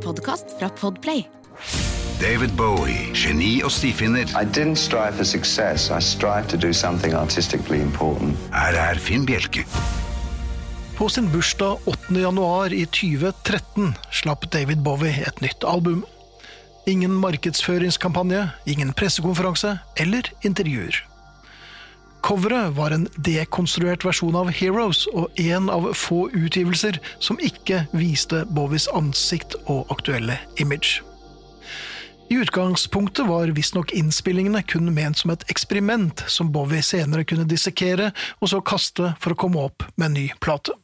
En podkast fra Podplay. David Bowie, geni og stifinner. I didn't strive for success. I strive to do something artistically important. Her er Finn Bjelke. På sin bursdag 8. januar i 2013 slapp David Bowie et nytt album. Ingen markedsføringskampanje, ingen pressekonferanse eller intervjuer. Coveret var en dekonstruert versjon av Heroes og en av få utgivelser som ikke viste Bowies ansikt og aktuelle image. I utgangspunktet var visstnok innspillingene kun ment som et eksperiment som Bowie senere kunne dissekere og så kaste for å komme opp med en ny plate.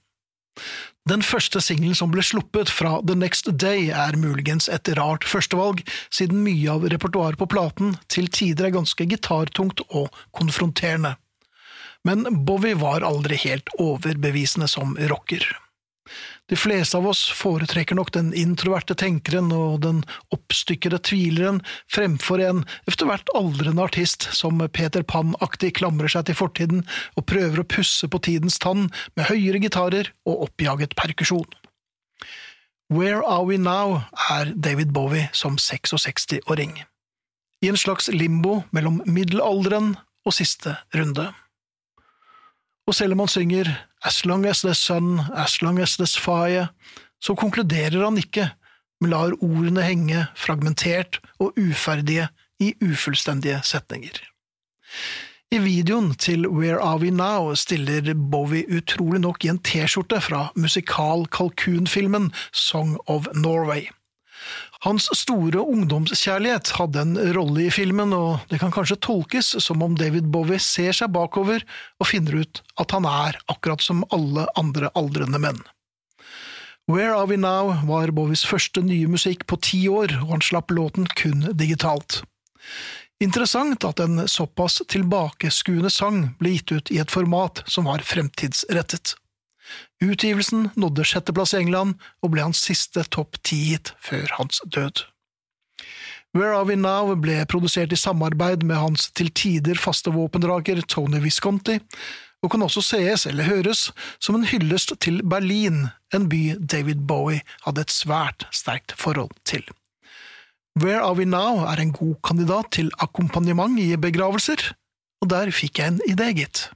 Den første singelen som ble sluppet fra The Next Day, er muligens et rart førstevalg, siden mye av repertoaret på platen til tider er ganske gitartungt og konfronterende. Men Bowie var aldri helt overbevisende som rocker. De fleste av oss foretrekker nok den introverte tenkeren og den oppstykkede tvileren fremfor en etter hvert aldrende artist som Peter Pan-aktig klamrer seg til fortiden og prøver å pusse på tidens tann med høyere gitarer og oppjaget perkusjon. Where Are We Now er David Bowie som 66-åring. I en slags limbo mellom middelalderen og siste runde. Og selv om han synger As long as the sun, as long as there's fire, så konkluderer han ikke, men lar ordene henge fragmentert og uferdige i ufullstendige setninger. I videoen til Where Are We Now stiller Bowie utrolig nok i en T-skjorte fra musikal-kalkunfilmen Song of Norway. Hans store ungdomskjærlighet hadde en rolle i filmen, og det kan kanskje tolkes som om David Bowie ser seg bakover og finner ut at han er akkurat som alle andre aldrende menn. Where Are We Now var Bowies første nye musikk på ti år, og han slapp låten kun digitalt. Interessant at en såpass tilbakeskuende sang ble gitt ut i et format som var fremtidsrettet. Utgivelsen nådde sjetteplass i England og ble hans siste topp ti-hit før hans død. Where Are We Now ble produsert i samarbeid med hans til tider faste våpendrager Tony Visconti, og kan også sees eller høres som en hyllest til Berlin, en by David Bowie hadde et svært sterkt forhold til. Where Are We Now er en god kandidat til akkompagnement i begravelser, og der fikk jeg en idé, gitt.